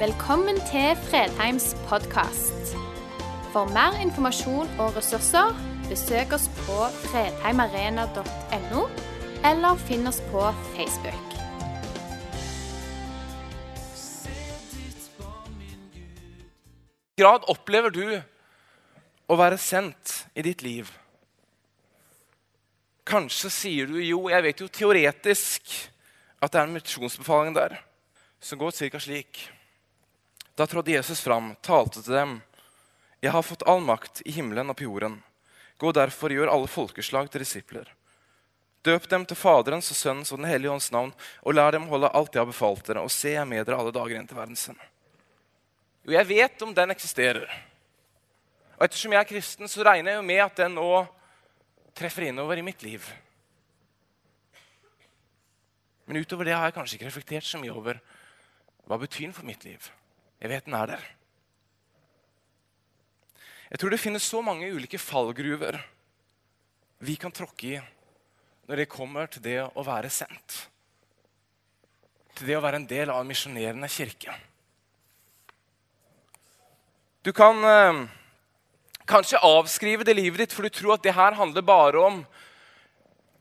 Velkommen til Fredheims podkast. For mer informasjon og ressurser, besøk oss på fredheimarena.no, eller finn oss på Facebook. grad opplever du å være sendt i ditt liv? Kanskje sier du jo, jeg vet jo teoretisk at det er en misjonsbefaling der, som går ca. slik. Da trådte Jesus fram, talte til dem. Jeg har fått all makt i himmelen og på jorden. Gå derfor gjør alle folkeslag til disipler. Døp dem til Faderens og Sønnens og Den hellige ånds navn, og lær dem holde alt jeg har befalt dere, og se jeg med dere alle dager inn til verdens ende. Jo, jeg vet om den eksisterer. Og ettersom jeg er kristen, så regner jeg jo med at den nå treffer innover i mitt liv. Men utover det har jeg kanskje ikke reflektert så mye over hva betyr den for mitt liv. Jeg vet den er der. Jeg tror det finnes så mange ulike fallgruver vi kan tråkke i når det kommer til det å være sendt. Til det å være en del av en misjonerende kirke. Du kan eh, kanskje avskrive det livet ditt, for du tror at det her handler bare om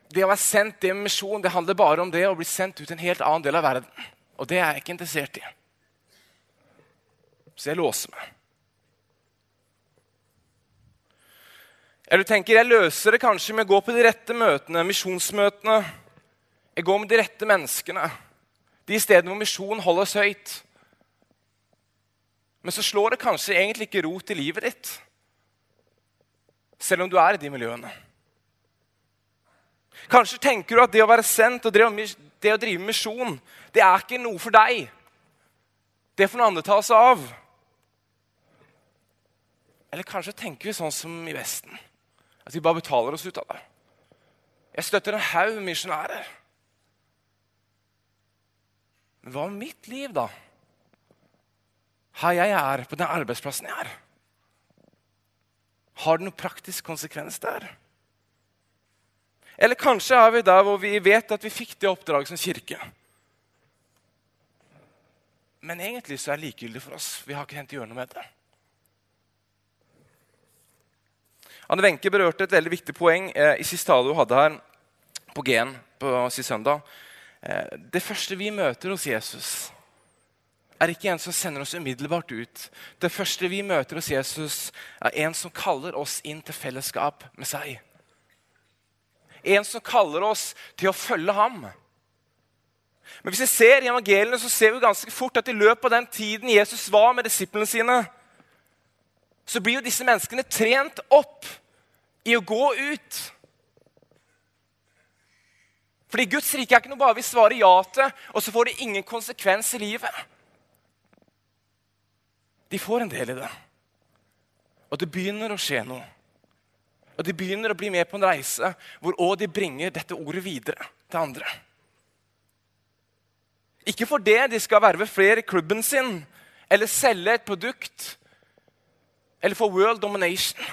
det å være sendt, det med misjon, det handler bare om det å bli sendt ut i en helt annen del av verden. Og det er jeg ikke interessert i. Så jeg låser meg. Eller du tenker jeg løser det kanskje med å gå på de rette møtene, misjonsmøtene. Jeg går med de rette menneskene. De stedene hvor misjon holdes høyt. Men så slår det kanskje egentlig ikke rot i livet ditt, selv om du er i de miljøene. Kanskje tenker du at det å være sendt og det å drive misjon, det er ikke noe for deg. Det får noen andre ta seg av. Eller kanskje tenker vi sånn som i Vesten. At vi bare betaler oss ut av det. Jeg støtter en haug misjonærer. Men hva med mitt liv, da? Her jeg er, på den arbeidsplassen jeg er. Har det noen praktisk konsekvens der? Eller kanskje er vi der hvor vi vet at vi fikk det oppdraget som kirke. Men egentlig så er det likegyldig for oss. Vi har ikke tenkt å gjøre noe med det. Anne Wenche berørte et veldig viktig poeng eh, i siste tale hun hadde her på G-en på sist søndag. Eh, det første vi møter hos Jesus, er ikke en som sender oss umiddelbart ut. Det første vi møter hos Jesus, er en som kaller oss inn til fellesskap med seg. En som kaller oss til å følge ham. Men hvis vi ser i evangeliene, så ser vi ganske fort at i løpet av den tiden Jesus var med disiplene sine, så blir jo disse menneskene trent opp i å gå ut. Fordi Guds rike er ikke noe bare vi svarer ja til, og så får det ingen konsekvens i livet. De får en del i det. Og det begynner å skje noe. Og de begynner å bli med på en reise hvor også de bringer dette ordet videre til andre. Ikke for det de skal verve flere i klubben sin eller selge et produkt eller for world domination.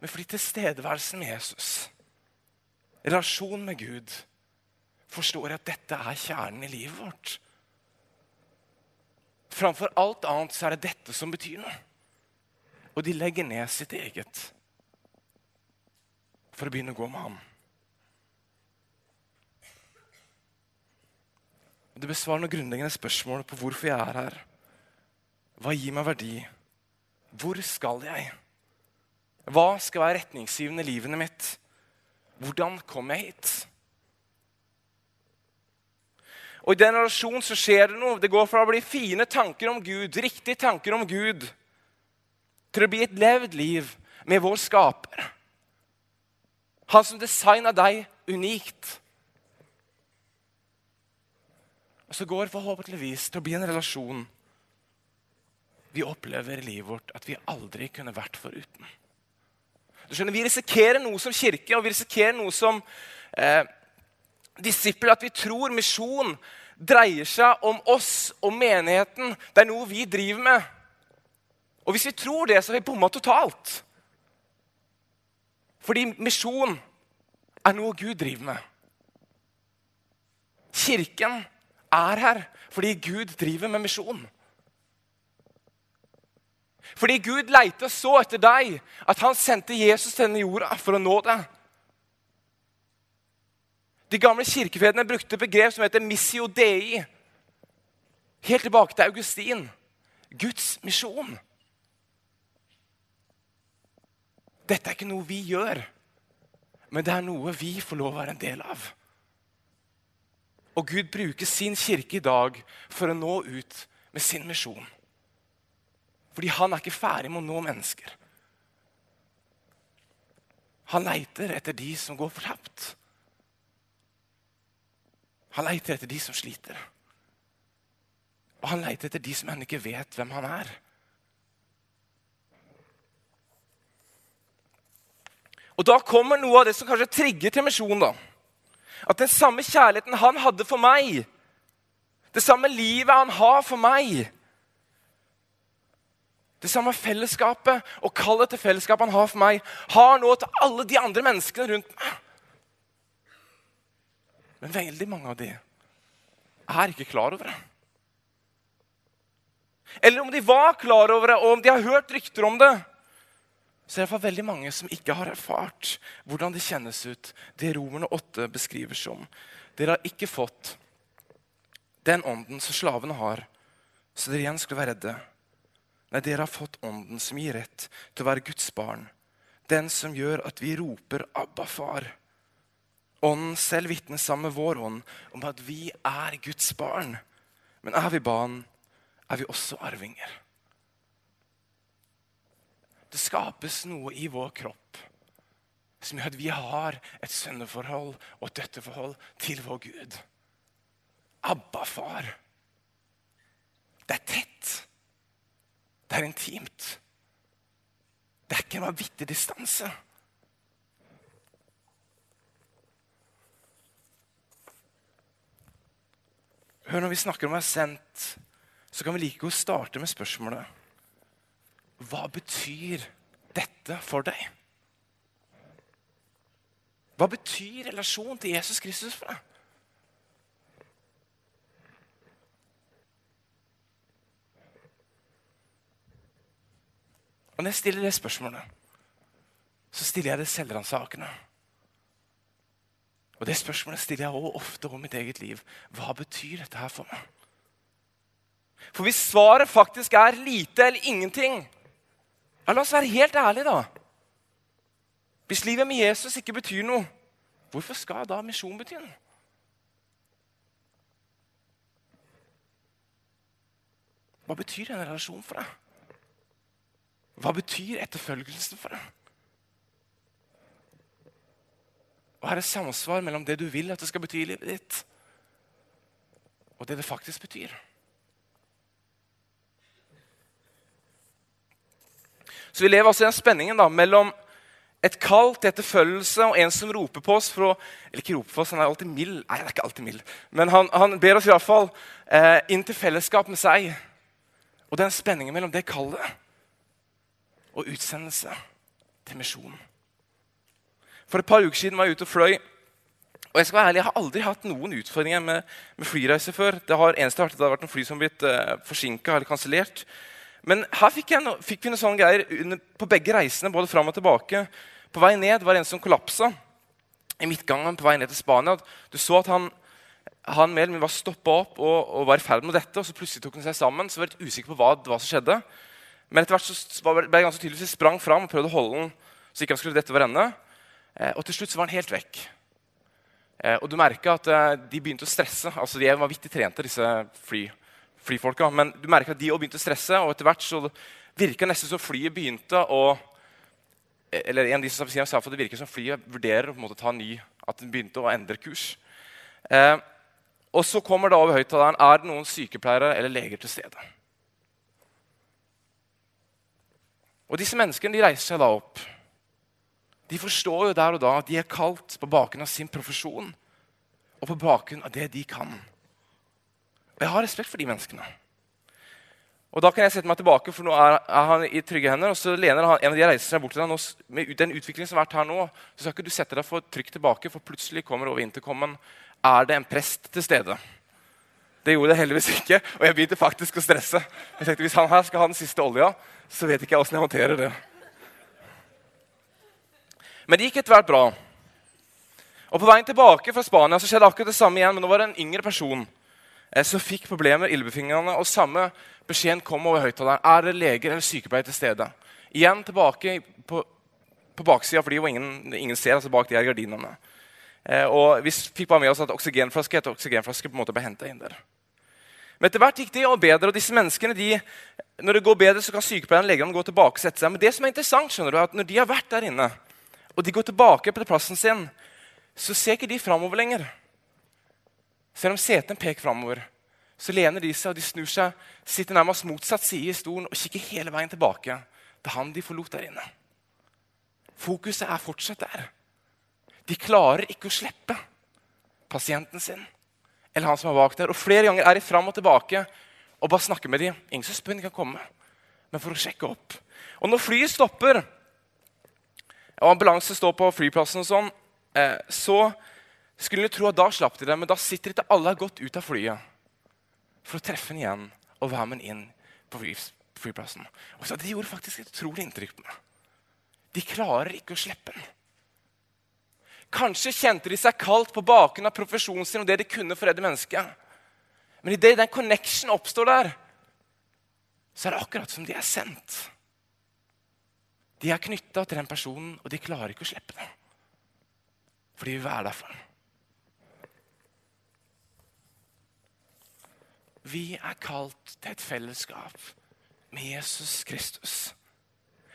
Men fordi tilstedeværelsen med Jesus, relasjon med Gud, forstår at dette er kjernen i livet vårt. Framfor alt annet så er det dette som betyr noe. Og de legger ned sitt eget for å begynne å gå med ham. Det besvarer noen grunnleggende spørsmål på hvorfor jeg er her. Hva gir meg verdi? Hvor skal jeg? Hva skal være retningsgivende i livet mitt? Hvordan kom jeg hit? Og I den relasjonen så skjer det noe. Det går fra å bli fine tanker om Gud, riktige tanker om Gud, til å bli et levd liv med vår skaper. Han som designa deg unikt. Og så går forhåpentligvis til å bli en relasjon vi opplever i livet vårt at vi aldri kunne vært foruten. Du skjønner, Vi risikerer noe som kirke og vi risikerer noe som eh, disipler. At vi tror misjon dreier seg om oss og menigheten. Det er noe vi driver med. Og hvis vi tror det, så har vi bomma totalt. Fordi misjon er noe Gud driver med. Kirken er her fordi Gud driver med misjon. Fordi Gud leita så etter deg at han sendte Jesus til denne jorda for å nå deg. De gamle kirkefedrene brukte begrep som heter 'missio dei'. Helt tilbake til Augustin. Guds misjon. Dette er ikke noe vi gjør, men det er noe vi får lov å være en del av. Og Gud bruker sin kirke i dag for å nå ut med sin misjon. Fordi han er ikke ferdig med å nå mennesker. Han leiter etter de som går fortapt. Han leiter etter de som sliter. Og han leiter etter de som ennå ikke vet hvem han er. Og Da kommer noe av det som kanskje trigger til misjon. da. At den samme kjærligheten han hadde for meg, det samme livet han har for meg Det samme fellesskapet og kallet til fellesskapet han har for meg, har nå til alle de andre menneskene rundt meg. Men veldig mange av de er ikke klar over det. Eller om de var klar over det, og om de har hørt rykter om det, så er det for veldig mange som ikke har erfart hvordan det kjennes ut, det Romerne åtte beskriver som. Dere har ikke fått den ånden som slavene har, så dere igjen skulle være redde. Nei, dere har fått ånden som gir rett til å være Guds barn. Den som gjør at vi roper 'Abba, far'. Ånden selv vitner sammen med vår ånd om at vi er Guds barn. Men er vi barn, er vi også arvinger. Det skapes noe i vår kropp som gjør at vi har et sønneforhold og et døtterforhold til vår Gud. Abba, far. Det er tett. Det er intimt. Det er ikke en vanvittig distanse. Hør, Når vi snakker om å være sendt, så kan vi like godt starte med spørsmålet hva betyr dette for deg? Hva betyr relasjonen til Jesus Kristus for deg? Og Når jeg stiller det spørsmålet, så stiller jeg det selvransakende. Og det spørsmålet stiller jeg også ofte om mitt eget liv. Hva betyr dette her for meg? For hvis svaret faktisk er lite eller ingenting, ja, la oss være helt ærlige, da. Hvis livet med Jesus ikke betyr noe, hvorfor skal da misjon bety noe? Hva betyr denne relasjonen for deg? Hva betyr etterfølgelse for deg? Og her er samsvar mellom det du vil at det skal bety i livet ditt, og det det faktisk betyr. Så vi lever altså i den spenningen da, mellom et kall til etterfølgelse og en som roper på oss for å Eller ikke roper på oss, han er alltid mild. Nei, han er ikke alltid mild. Men han, han ber oss iallfall eh, inn til fellesskap med seg. Og den spenningen mellom det kallet og utsendelse til misjon. For et par uker siden var jeg ute og fløy. Og jeg skal være ærlig, jeg har aldri hatt noen utfordringer med, med flyreiser før. Det har eneste vært at det har vært noen fly som har blitt uh, forsinka eller kansellert. Men her fikk, no, fikk vi noen sånne greier under, på begge reisene. både frem og tilbake. På vei ned var det en som kollapsa i midtgangen på vei ned til Spania. Du så at han, han mer var stoppa opp og, og, var i ferd med dette. og så Plutselig tok han seg sammen. så var jeg litt usikker på hva, hva som skjedde. Men etter hvert så ble det ganske tydelig, så jeg sprang fram og prøvde å holde den så ikke han skulle dette over ende. Eh, og til slutt så var han helt vekk. Eh, og du merka at eh, de begynte å stresse. altså De var vittig trente, disse fly flyfolka. Men du merker at de også begynte å stresse, og etter hvert så virka nesten som flyet begynte å eller en av de som sa at Det virker som flyet vurderer å ta en ny, at den begynte å endre kurs. Og så kommer da over høyttaleren er det noen sykepleiere eller leger til stede. Og Disse menneskene de reiser seg da opp. De forstår jo der og da at de er kalt på bakgrunn av sin profesjon og på bakgrunn av det de kan. Og jeg har respekt for de menneskene. Og Da kan jeg sette meg tilbake, for nå er, han i trygge hender. Og så lener han, en av de reiser seg bort til deg. Nå, med den utviklingen som har vært her nå, så skal ikke du sette deg for trygt tilbake, for plutselig kommer over intercomen er det en prest til stede. Det gjorde det heldigvis ikke, og jeg begynte faktisk å stresse. Jeg tenkte, Hvis han her skal ha den siste olja, så vet ikke jeg åssen jeg håndterer det. Men det gikk etter hvert bra. Og På veien tilbake fra Spania så skjedde akkurat det samme igjen. Men nå var det en yngre person eh, som fikk problemer med ildbefingrene. Og samme beskjeden kom over høyttaleren. Er det leger eller sykepleiere til stede? Igjen tilbake på, på baksida, fordi ingen, ingen ser altså bak de her gardinene. Eh, og Vi fikk bare med oss at oksygenflaske etter oksygenflaske på en måte ble henta inn der. Men etter hvert gikk det jo bedre, og disse menneskene, de, når det går bedre, så kan sykepleierne og legene gå tilbake og sette seg. Men det som er interessant, skjønner du, er at når de har vært der inne, og de går tilbake på plassen sin, så ser ikke de framover lenger. Selv om setene peker framover, så lener de seg og de snur seg, sitter nærmest motsatt side i stolen og kikker hele veien tilbake til han de forlot der inne. Fokuset er fortsatt der. De klarer ikke å slippe pasienten sin eller han som er bak der. Og Flere ganger er de fram og tilbake og bare snakker med dem. Ingen som spør om de kan komme, men for å sjekke opp. Og når flyet stopper, og ambulanse står på flyplassen, og sånn, eh, så skulle du tro at da slapp de det, men da sitter til alle godt ut av flyet for å treffe ham igjen og være med ham inn på flyplassen. Og så Det gjorde faktisk et utrolig inntrykk på meg. De klarer ikke å slippe ham. Kanskje kjente de seg kalt på bakgrunn av profesjonen sin og det de kunne for mennesket. Men idet den connection oppstår der, så er det akkurat som de er sendt. De er knytta til den personen, og de klarer ikke å slippe den. For de vil være der for den. Vi er kalt til et fellesskap med Jesus Kristus.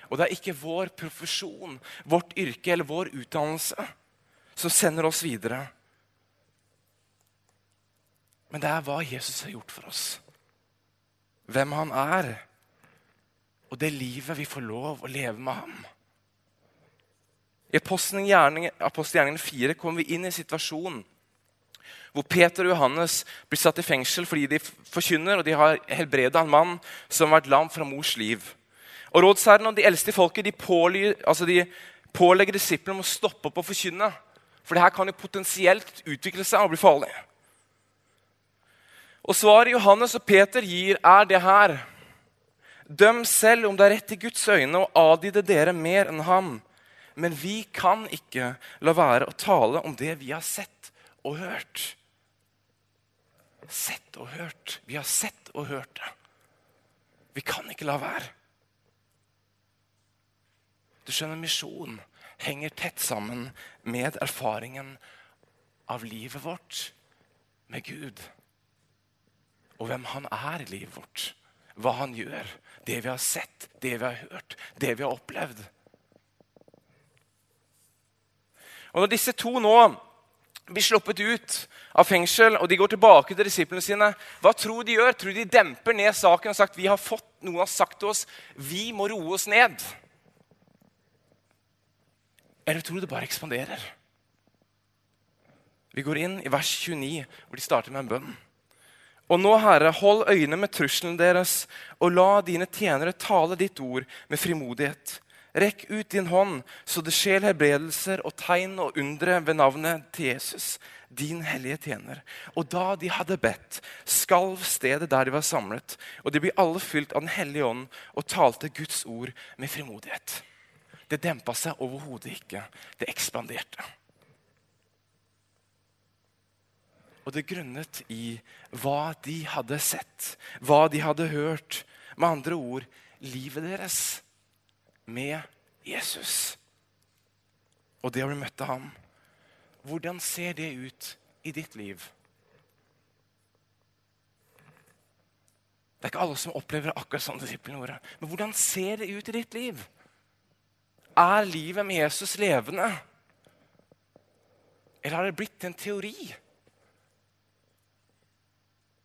Og det er ikke vår profesjon, vårt yrke eller vår utdannelse som sender oss videre. Men det er hva Jesus har gjort for oss. Hvem han er, og det livet vi får lov å leve med ham. I Apostelgjerningen 4 kommer vi inn i en situasjon hvor Peter og Johannes blir satt i fengsel fordi de forkynner og de har helbreda en mann som har vært lam fra mors liv. Og Rådsherren og de eldste i folket de, påly, altså de pålegger disiplene om å stoppe opp og forkynne. For det her kan jo potensielt utvikle seg og bli farlig. Og Svaret Johannes og Peter gir, er det her. Døm selv om det er rett i Guds øyne å adlyde dere mer enn ham. Men vi kan ikke la være å tale om det vi har sett og hørt. Sett og hørt. Vi har sett og hørt det. Vi kan ikke la være. Du skjønner, misjon henger tett sammen med erfaringen av livet vårt med Gud. Og hvem han er i livet vårt. Hva han gjør. Det vi har sett, det vi har hørt, det vi har opplevd. Og Når disse to nå blir sluppet ut av fengsel og de går tilbake til disiplene sine, hva tror de gjør? Tror de demper ned saken og sagt vi har fått noen har sagt til oss vi må roe oss ned? Eller tror du det bare ekspanderer? Vi går inn i vers 29, hvor de starter med en bønn. Og nå, Herre, hold øynene med trusselen deres, og la dine tjenere tale ditt ord med frimodighet. Rekk ut din hånd, så det skjer helbredelser og tegn og undre ved navnet til Jesus, din hellige tjener. Og da de hadde bedt, skalv stedet der de var samlet, og de ble alle fylt av Den hellige ånd og talte Guds ord med frimodighet. Det dempa seg overhodet ikke. Det ekspanderte. Og det grunnet i hva de hadde sett, hva de hadde hørt. Med andre ord livet deres med Jesus. Og det å bli møtt av ham. Hvordan ser det ut i ditt liv? Det er ikke alle som opplever akkurat sånn disiplene gjorde. Men hvordan ser det ut i ditt liv? Er livet med Jesus levende? Eller har det blitt en teori?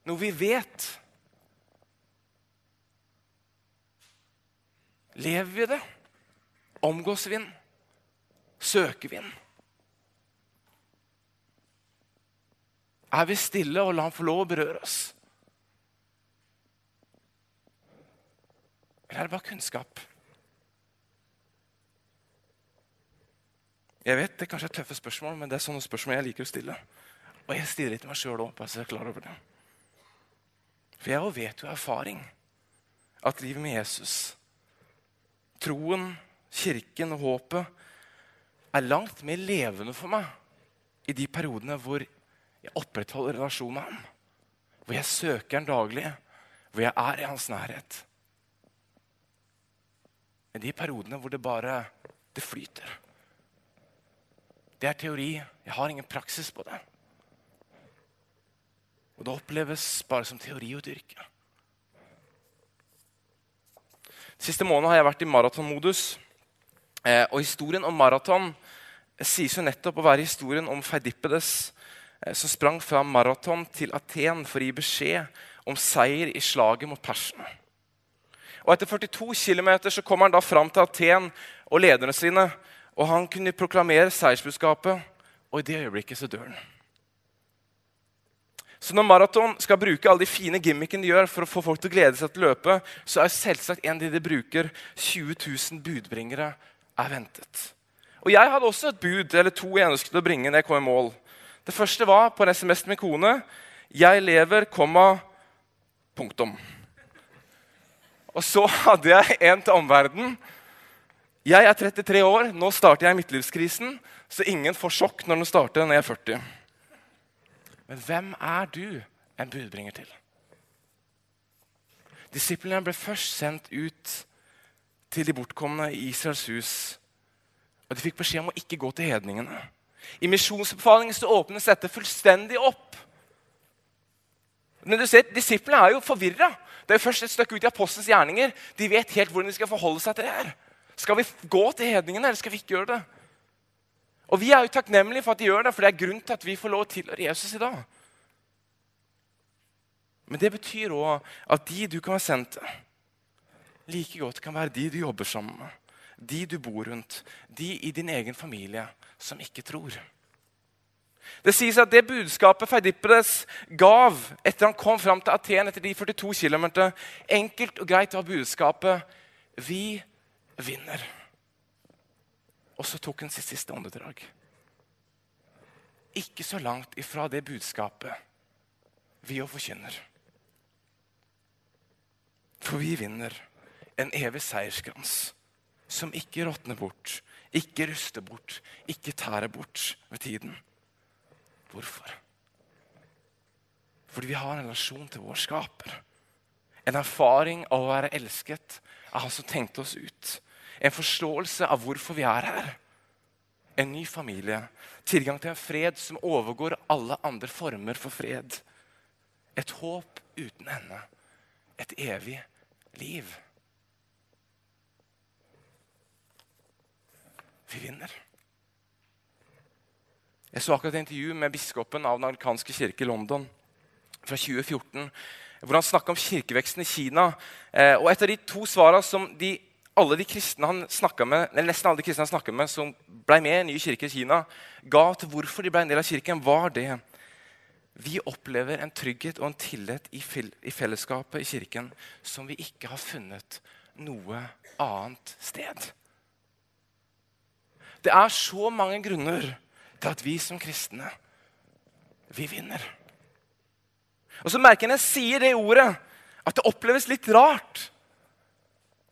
Noe vi vet? Lever vi det? Omgås vi den? Søker vi den? Er vi stille og lar han få lov å berøre oss? Eller er det bare kunnskap? Jeg vet Det er kanskje et tøffe spørsmål, men det er sånne spørsmål jeg liker å stille. Og jeg stirrer til meg sjøl òg. For jeg vet jo erfaring at livet med Jesus, troen, kirken og håpet, er langt mer levende for meg i de periodene hvor jeg opprettholder relasjonen med ham. Hvor jeg søker ham daglig, hvor jeg er i hans nærhet. I de periodene hvor det bare det flyter. Det er teori. Jeg har ingen praksis på det. Og det oppleves bare som teori å dyrke. Siste måned har jeg vært i maratonmodus. Eh, og historien om maraton sies jo nettopp å være historien om Feidippedes, eh, som sprang fra maraton til Aten for å gi beskjed om seier i slaget mot persene. Og Etter 42 km kommer han da fram til Aten og lederne sine. Og Han kunne proklamere seiersbudskapet, og i det øyeblikket så dør han. Så når maraton skal bruke alle de fine gimmickene de gjør for å få folk til å glede seg til å løpe, så er selvsagt en av de de bruker, 20 000 budbringere, er ventet. Og Jeg hadde også et bud eller to jeg ønsket å bringe når jeg kom i mål. Det første var på en SMS til min kone. 'Jeg lever, komma, punktum'. Og så hadde jeg en til omverdenen. Jeg er 33 år, nå starter jeg midtlivskrisen, så ingen får sjokk når den starter når jeg er 40. Men hvem er du en budbringer til? Disiplene ble først sendt ut til de bortkomne i Israels hus. Og de fikk beskjed om å ikke gå til hedningene. I misjonsbefalingen så åpnes dette fullstendig opp. Men du ser, Disiplene er jo forvirra. Det er jo først et stykke ut i apostelens gjerninger. De vet helt hvordan de skal forholde seg til det her. Skal vi gå til hedningene, eller skal vi ikke gjøre det? Og Vi er jo takknemlige for at de gjør det, for det er grunn til at vi får lov å tilhøre Jesus i dag. Men det betyr òg at de du kan være sendt til, like godt kan være de du jobber sammen med, de du bor rundt, de i din egen familie som ikke tror. Det sies at det budskapet Feidippedes gav etter han kom fram til Aten etter de 42 km, enkelt og greit var budskapet 'Vi vinner'. Og så tok han sitt siste åndedrag. Ikke så langt ifra det budskapet vi òg forkynner. For vi vinner en evig seierskrans som ikke råtner bort, ikke ruster bort, ikke tærer bort ved tiden. Hvorfor? Fordi vi har en relasjon til vår skaper. En erfaring av å være elsket av han som tenkte oss ut. En forståelse av hvorfor vi er her. En ny familie. Tilgang til en fred som overgår alle andre former for fred. Et håp uten ende. Et evig liv. Vi vinner. Jeg så akkurat et intervju med biskopen av den amerikanske kirke i London fra 2014, hvor han snakka om kirkeveksten i Kina. Eh, og Et av de to svarene som de alle de kristne han med, eller nesten alle de kristne han snakka med, som ble med i en ny kirke i Kina, ga til hvorfor de ble en del av kirken, var det vi opplever en trygghet og en tillit i, i fellesskapet i kirken som vi ikke har funnet noe annet sted. Det er så mange grunner til at vi som kristne, vi vinner. Og så merker jeg når jeg sier det ordet, at det oppleves litt rart.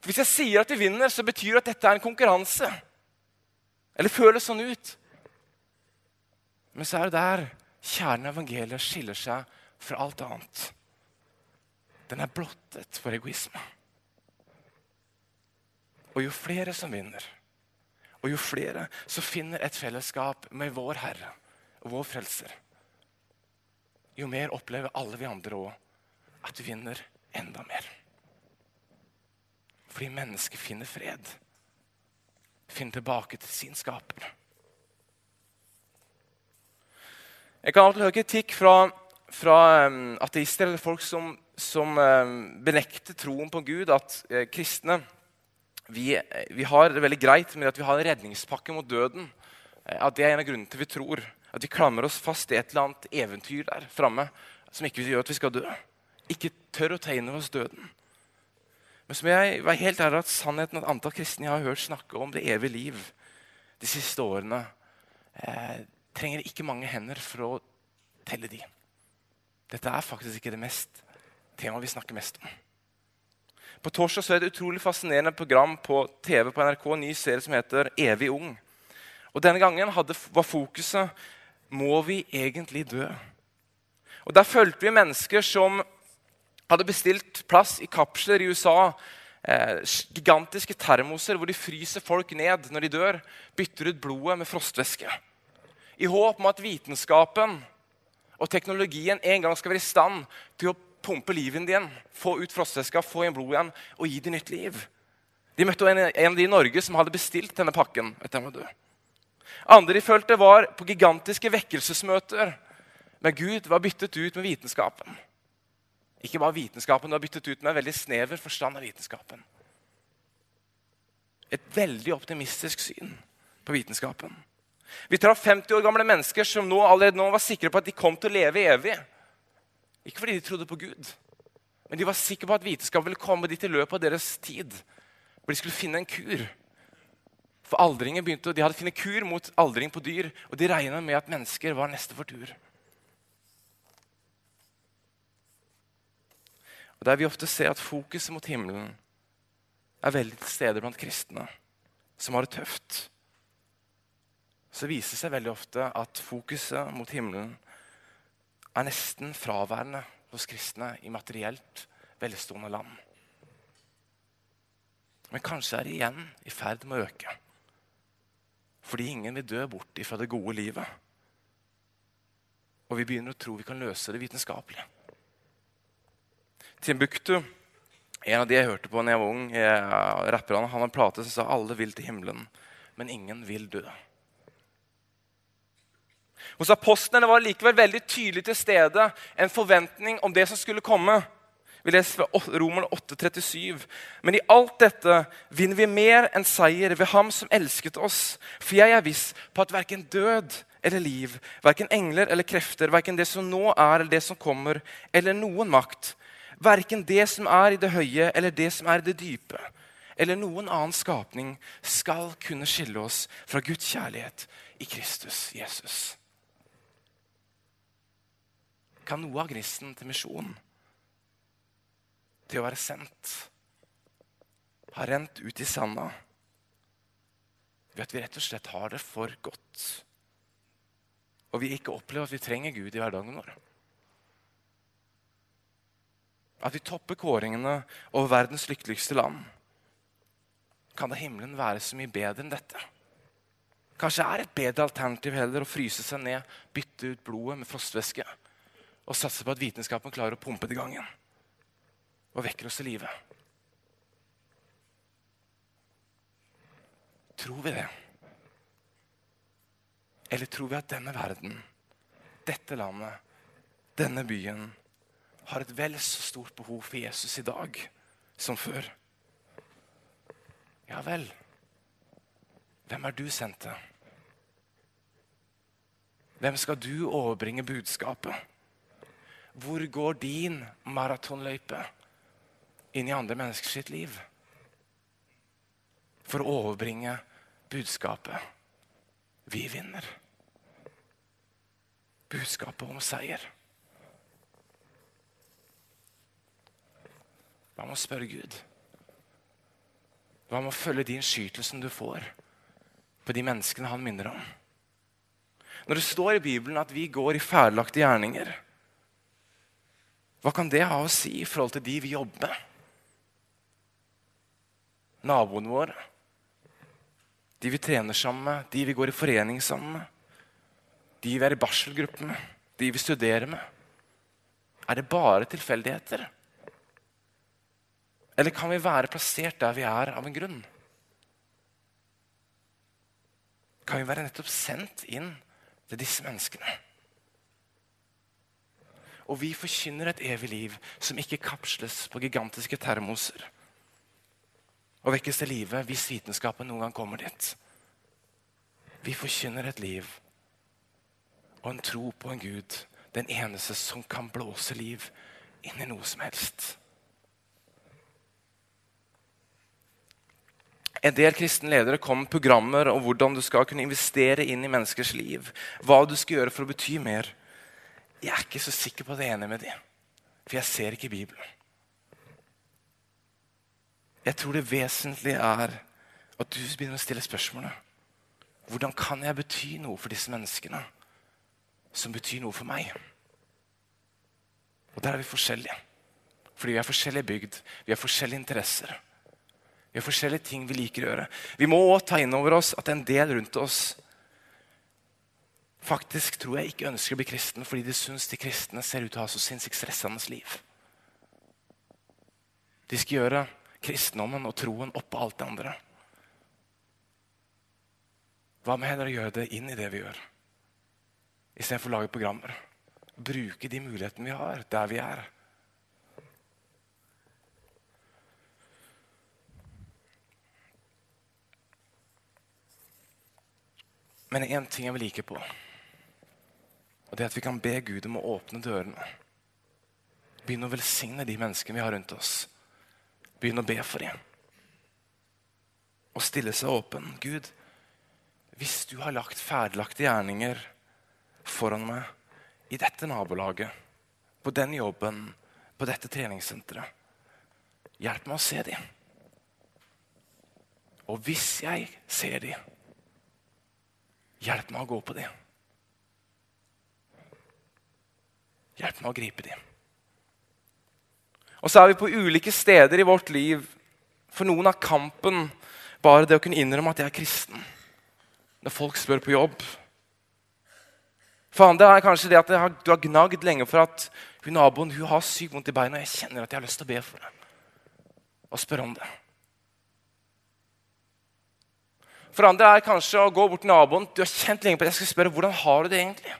Hvis jeg sier at vi vinner, så betyr det at dette er en konkurranse. Eller føles sånn ut. Men så er det der kjernen av evangeliet skiller seg fra alt annet. Den er blottet for egoisme. Og jo flere som vinner, og jo flere som finner et fellesskap med vår Herre og vår Frelser, jo mer opplever alle vi andre òg at vi vinner enda mer. Fordi mennesket finner fred. Finner tilbake til sin skaper. Jeg kan alltid høre kritikk fra, fra um, ateister eller folk som, som um, benekter troen på Gud, at uh, kristne vi, vi, har det veldig greit med at vi har en redningspakke mot døden. Uh, at det er en av grunnene til vi tror. At vi klamrer oss fast i et eller annet eventyr der framme som ikke gjør at vi skal dø. Ikke tør å ta inn over oss døden. Men som jeg var helt ærlig at sannheten at antall kristne jeg har hørt snakke om det evige liv de siste årene, eh, trenger ikke mange hender for å telle de. Dette er faktisk ikke det mest temaet vi snakker mest om. På torsdag så er det et utrolig fascinerende program på TV på NRK, en ny serie som heter Evig ung. Og Denne gangen hadde, var fokuset må vi egentlig dø. Og Der fulgte vi mennesker som hadde bestilt plass i kapsler i USA. Eh, gigantiske termoser hvor de fryser folk ned når de dør. Bytter ut blodet med frostvæske. I håp om at vitenskapen og teknologien en gang skal være i stand til å pumpe livet din, få ut frostvæska, få inn blod igjen og gi dem nytt liv. De møtte en, en av de i Norge som hadde bestilt denne pakken. etter han var død. Andre de følte, var på gigantiske vekkelsesmøter. Men Gud var byttet ut med vitenskapen. Ikke bare vitenskapen, det var byttet ut med en veldig snever forstand av vitenskapen. Et veldig optimistisk syn på vitenskapen. Vi traff 50 år gamle mennesker som nå, allerede nå var sikre på at de kom til å leve evig. Ikke fordi de trodde på Gud, men de var sikre på at vitenskapen ville komme dit i løpet av deres tid. Hvor de skulle finne en kur. For aldringen begynte, De hadde funnet kur mot aldring på dyr, og de regna med at mennesker var neste for tur. Og Der vi ofte ser at fokuset mot himmelen er veldig til stede blant kristne som har det tøft, så viser det seg veldig ofte at fokuset mot himmelen er nesten fraværende hos kristne i materielt velstående land. Men kanskje er det igjen i ferd med å øke. Fordi ingen vil dø bort ifra det gode livet. Og vi begynner å tro vi kan løse det vitenskapelig. Timbuktu, en av de jeg hørte på da jeg var ung, rapperne, han har en plate som sa alle vil til himmelen, men ingen vil dø. Hos apostlene var det likevel veldig tydelig til stede en forventning om det som skulle komme. Vi leser fra Romer 8,37. Men i alt dette vinner vi mer enn seier ved Ham som elsket oss. For jeg er viss på at verken død eller liv, verken engler eller krefter, verken det som nå er eller det som kommer, eller noen makt, verken det som er i det høye eller det som er i det dype, eller noen annen skapning, skal kunne skille oss fra Guds kjærlighet i Kristus Jesus kan noe av gnisten til misjon, til å være sendt, har rent ut i sanda ved at vi rett og slett har det for godt. Og vi ikke opplever at vi trenger Gud i hverdagen vår. At vi topper kåringene over verdens lykkeligste land. Kan da himmelen være så mye bedre enn dette? Kanskje er et bedre alternativ heller å fryse seg ned, bytte ut blodet med frostvæske og satse på at vitenskapen klarer å pumpe det i gang igjen. Og vekker oss til live. Tror vi det? Eller tror vi at denne verden, dette landet, denne byen har et vel så stort behov for Jesus i dag som før? Ja vel. Hvem er du sendt til? Hvem skal du overbringe budskapet? Hvor går din maratonløype inn i andre menneskers sitt liv? For å overbringe budskapet vi vinner. Budskapet om seier. Hva med å spørre Gud? Hva med å følge de innskytelsene du får på de menneskene han minner om? Når det står i Bibelen at vi går i ferdiglagte gjerninger, hva kan det ha å si i forhold til de vi jobber med? Naboene våre, de vi trener sammen med, de vi går i forening sammen med, de vi er i barselgruppe med, de vi studerer med. Er det bare tilfeldigheter? Eller kan vi være plassert der vi er, av en grunn? Kan vi være nettopp sendt inn til disse menneskene? Og vi forkynner et evig liv som ikke kapsles på gigantiske termoser. Og vekkes til live hvis vitenskapen noen gang kommer dit. Vi forkynner et liv og en tro på en Gud, den eneste som kan blåse liv inn i noe som helst. En del kristne ledere kom med programmer om hvordan du skal kunne investere inn i menneskers liv. Hva du skal gjøre for å bety mer. Jeg er ikke så sikker på at jeg er enig med dem. For jeg ser ikke Bibelen. Jeg tror det vesentlige er at du begynner å stille spørsmålet hvordan kan jeg bety noe for disse menneskene som betyr noe for meg? Og der er vi forskjellige. Fordi vi er forskjellig bygd, vi har forskjellige interesser. Vi har forskjellige ting vi liker å gjøre. Vi må òg ta inn over oss at en del rundt oss faktisk tror jeg ikke ønsker å bli kristen fordi de syns de kristne ser ut til å ha så sinnssykt stressende liv. De skal gjøre kristendommen og troen oppå alt det andre. Hva med heller å gjøre det inn i det vi gjør, istedenfor å lage programmer? Bruke de mulighetene vi har, der vi er. Men én ting jeg vil like på, og det er at vi kan be Gud om å åpne dørene. Begynne å velsigne de menneskene vi har rundt oss. Begynne å be for dem. Og stille seg åpen. Gud, hvis du har lagt ferdiglagte gjerninger foran meg i dette nabolaget, på den jobben, på dette treningssenteret, hjelp meg å se dem. Og hvis jeg ser dem, hjelp meg å gå på dem. Hjelp meg å gripe dem. Og så er vi på ulike steder i vårt liv. For noen er kampen bare det å kunne innrømme at jeg er kristen når folk spør på jobb. For andre er kanskje det at har, du har gnagd lenge for at hun naboen hun har sykt vondt i beina. og Jeg kjenner at jeg har lyst til å be for det og spørre om det. For andre er kanskje å gå bort til naboen. Du har kjent lenge på at jeg skal spørre hvordan har du det egentlig.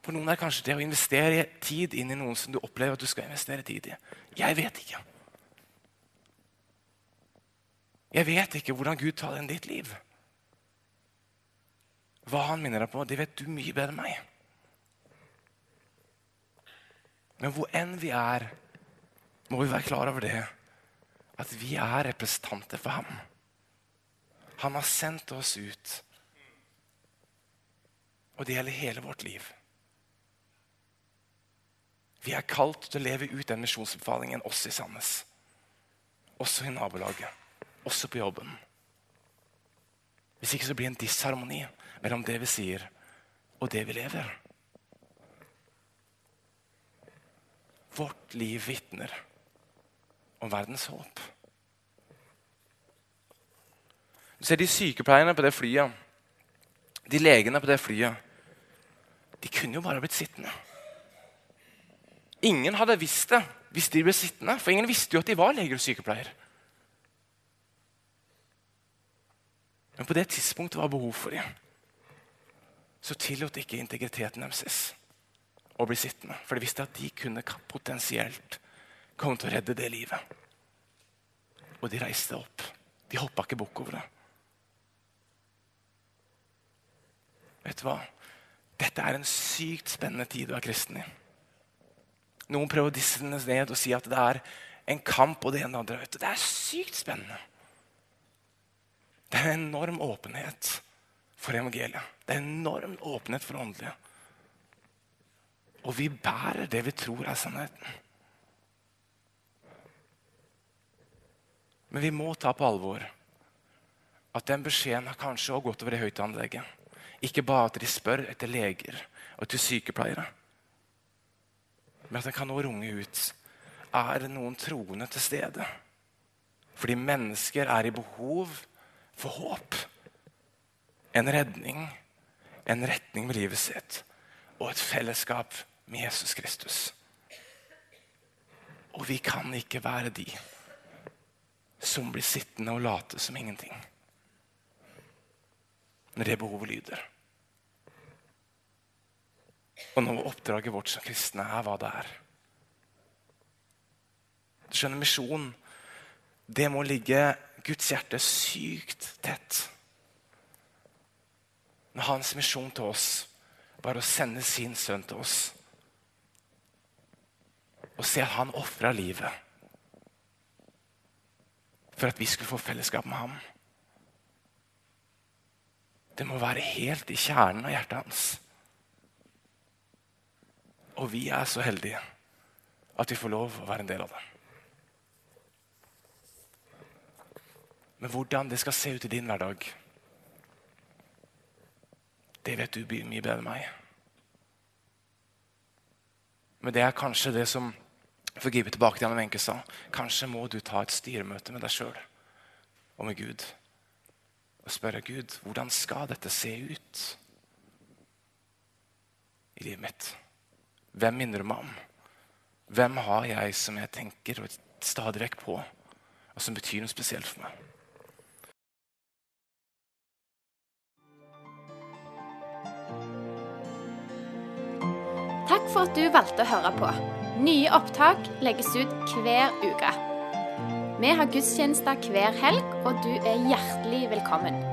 For noen er kanskje det å investere tid inn i noen som du opplever at du skal investere tid i. Jeg vet ikke. Jeg vet ikke hvordan Gud tar inn ditt liv. Hva han minner deg på, det vet du mye bedre enn meg. Men hvor enn vi er, må vi være klar over det at vi er representanter for ham. Han har sendt oss ut. Og det gjelder hele vårt liv. Vi er kalt til å leve ut den misjonsbefalingen også i Sandnes. Også i nabolaget også på jobben. Hvis ikke så blir det en disharmoni mellom det vi sier, og det vi lever. Vårt liv vitner om verdens håp. Du ser de sykepleierne på det flyet, de legene på det flyet. De kunne jo bare blitt sittende. Ingen hadde visst det hvis de ble sittende, for ingen visste jo at de var leger og sykepleier. Men på det tidspunktet var behov for dem. Så tillot ikke integriteten deres å bli sittende. For de visste at de kunne potensielt komme til å redde det livet. Og de reiste opp. De hoppa ikke bukk over det. Vet du hva? Dette er en sykt spennende tid å være kristen i. Noen prøver å disse den ned og si at det er en kamp og det ene og det andre. Det er sykt spennende. Det er en enorm åpenhet for evangeliet. Det er en enorm åpenhet for det åndelige. Og vi bærer det vi tror er sannheten. Men vi må ta på alvor at den beskjeden har kanskje også gått over i høyttalerlegget. Ikke bare at de spør etter leger og etter sykepleiere. Men at den kan nå runge ut. Er det noen troende til stede? Fordi mennesker er i behov for håp. En redning, en retning med livet sitt og et fellesskap med Jesus Kristus. Og vi kan ikke være de som blir sittende og late som ingenting når det behovet lyder. Og når oppdraget vårt som kristne er hva det er. Du skjønner, Misjon det må ligge Guds hjerte sykt tett. Når hans misjon til oss var å sende sin sønn til oss og se at han ofra livet for at vi skulle få fellesskap med ham. Det må være helt i kjernen av hjertet hans. Og vi er så heldige at vi får lov å være en del av det. Men hvordan det skal se ut i din hverdag, det vet du mye bedre enn meg. Men det er kanskje det som For å gripe tilbake til Anne Wenche sa, kanskje må du ta et styremøte med deg sjøl og med Gud og spørre Gud hvordan skal dette se ut i livet mitt. Hvem minner du meg om? Hvem har jeg som jeg tenker stadig vekk på, og som betyr noe spesielt for meg? Takk for at du valgte å høre på. Nye opptak legges ut hver uke. Vi har gudstjenester hver helg, og du er hjertelig velkommen.